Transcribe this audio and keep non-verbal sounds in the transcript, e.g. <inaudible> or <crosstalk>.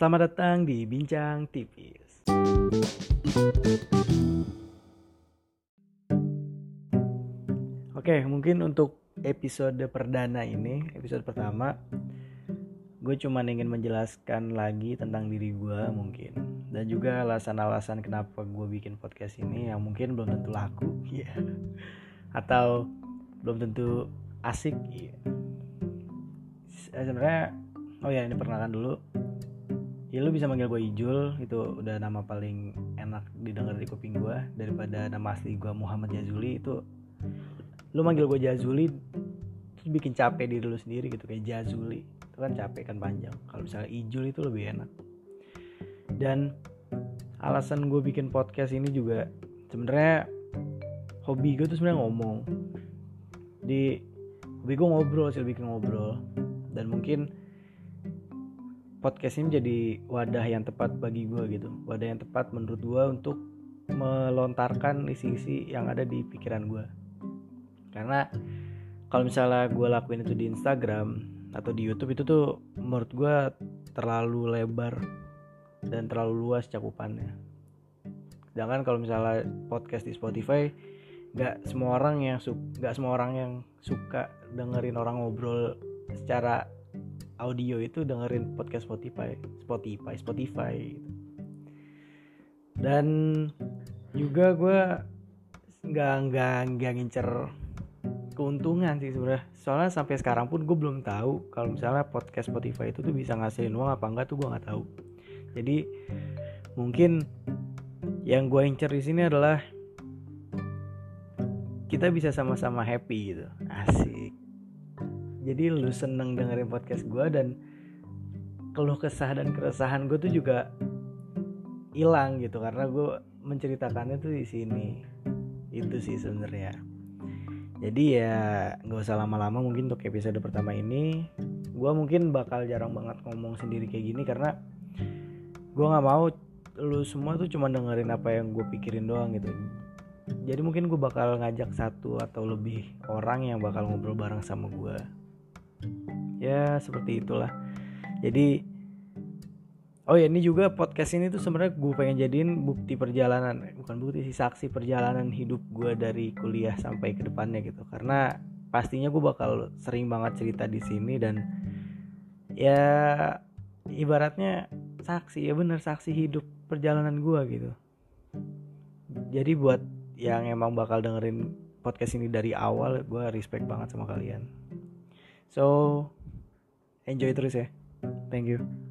Selamat datang di Bincang Tipis. Oke, mungkin untuk episode perdana ini, episode pertama, gue cuma ingin menjelaskan lagi tentang diri gue mungkin, dan juga alasan-alasan kenapa gue bikin podcast ini yang mungkin belum tentu laku, <laughs> ya, atau belum tentu asik, ya. Sebenarnya, oh ya ini perkenalkan dulu, ya lu bisa manggil gue Ijul. Itu udah nama paling enak didengar di kuping gue daripada nama asli gue Muhammad Jazuli. Itu lu manggil gue Jazuli terus bikin capek diri lu sendiri gitu kayak Jazuli. Itu kan capek kan panjang. Kalau misalnya Ijul itu lebih enak. Dan alasan gue bikin podcast ini juga sebenarnya hobi gue tuh sebenarnya ngomong. Di hobi gue ngobrol sih lebih ke ngobrol. Dan mungkin podcast ini jadi wadah yang tepat bagi gue gitu. Wadah yang tepat menurut gue untuk melontarkan isi-isi yang ada di pikiran gue karena kalau misalnya gue lakuin itu di Instagram atau di YouTube itu tuh menurut gue terlalu lebar dan terlalu luas cakupannya. Sedangkan kalau misalnya podcast di Spotify nggak semua orang yang nggak semua orang yang suka dengerin orang ngobrol secara audio itu dengerin podcast Spotify, Spotify, Spotify gitu. Dan juga gue nggak nggak nggak ngincer keuntungan sih sebenarnya. Soalnya sampai sekarang pun gue belum tahu kalau misalnya podcast Spotify itu tuh bisa ngasilin uang apa enggak tuh gue nggak tahu. Jadi mungkin yang gue incer di sini adalah kita bisa sama-sama happy gitu. Asik jadi lu seneng dengerin podcast gue dan keluh kesah dan keresahan gue tuh juga hilang gitu. Karena gue menceritakannya tuh di sini. Itu sih sebenarnya. Jadi ya nggak usah lama-lama mungkin untuk episode pertama ini. Gue mungkin bakal jarang banget ngomong sendiri kayak gini karena gue nggak mau lu semua tuh cuma dengerin apa yang gue pikirin doang gitu. Jadi mungkin gue bakal ngajak satu atau lebih orang yang bakal ngobrol bareng sama gue ya seperti itulah. Jadi oh ya ini juga podcast ini tuh sebenarnya gue pengen jadiin bukti perjalanan bukan bukti sih saksi perjalanan hidup gue dari kuliah sampai ke depannya gitu. Karena pastinya gue bakal sering banget cerita di sini dan ya ibaratnya saksi ya bener saksi hidup perjalanan gue gitu. Jadi buat yang emang bakal dengerin podcast ini dari awal gue respect banget sama kalian so enjoy terus ya. Thank you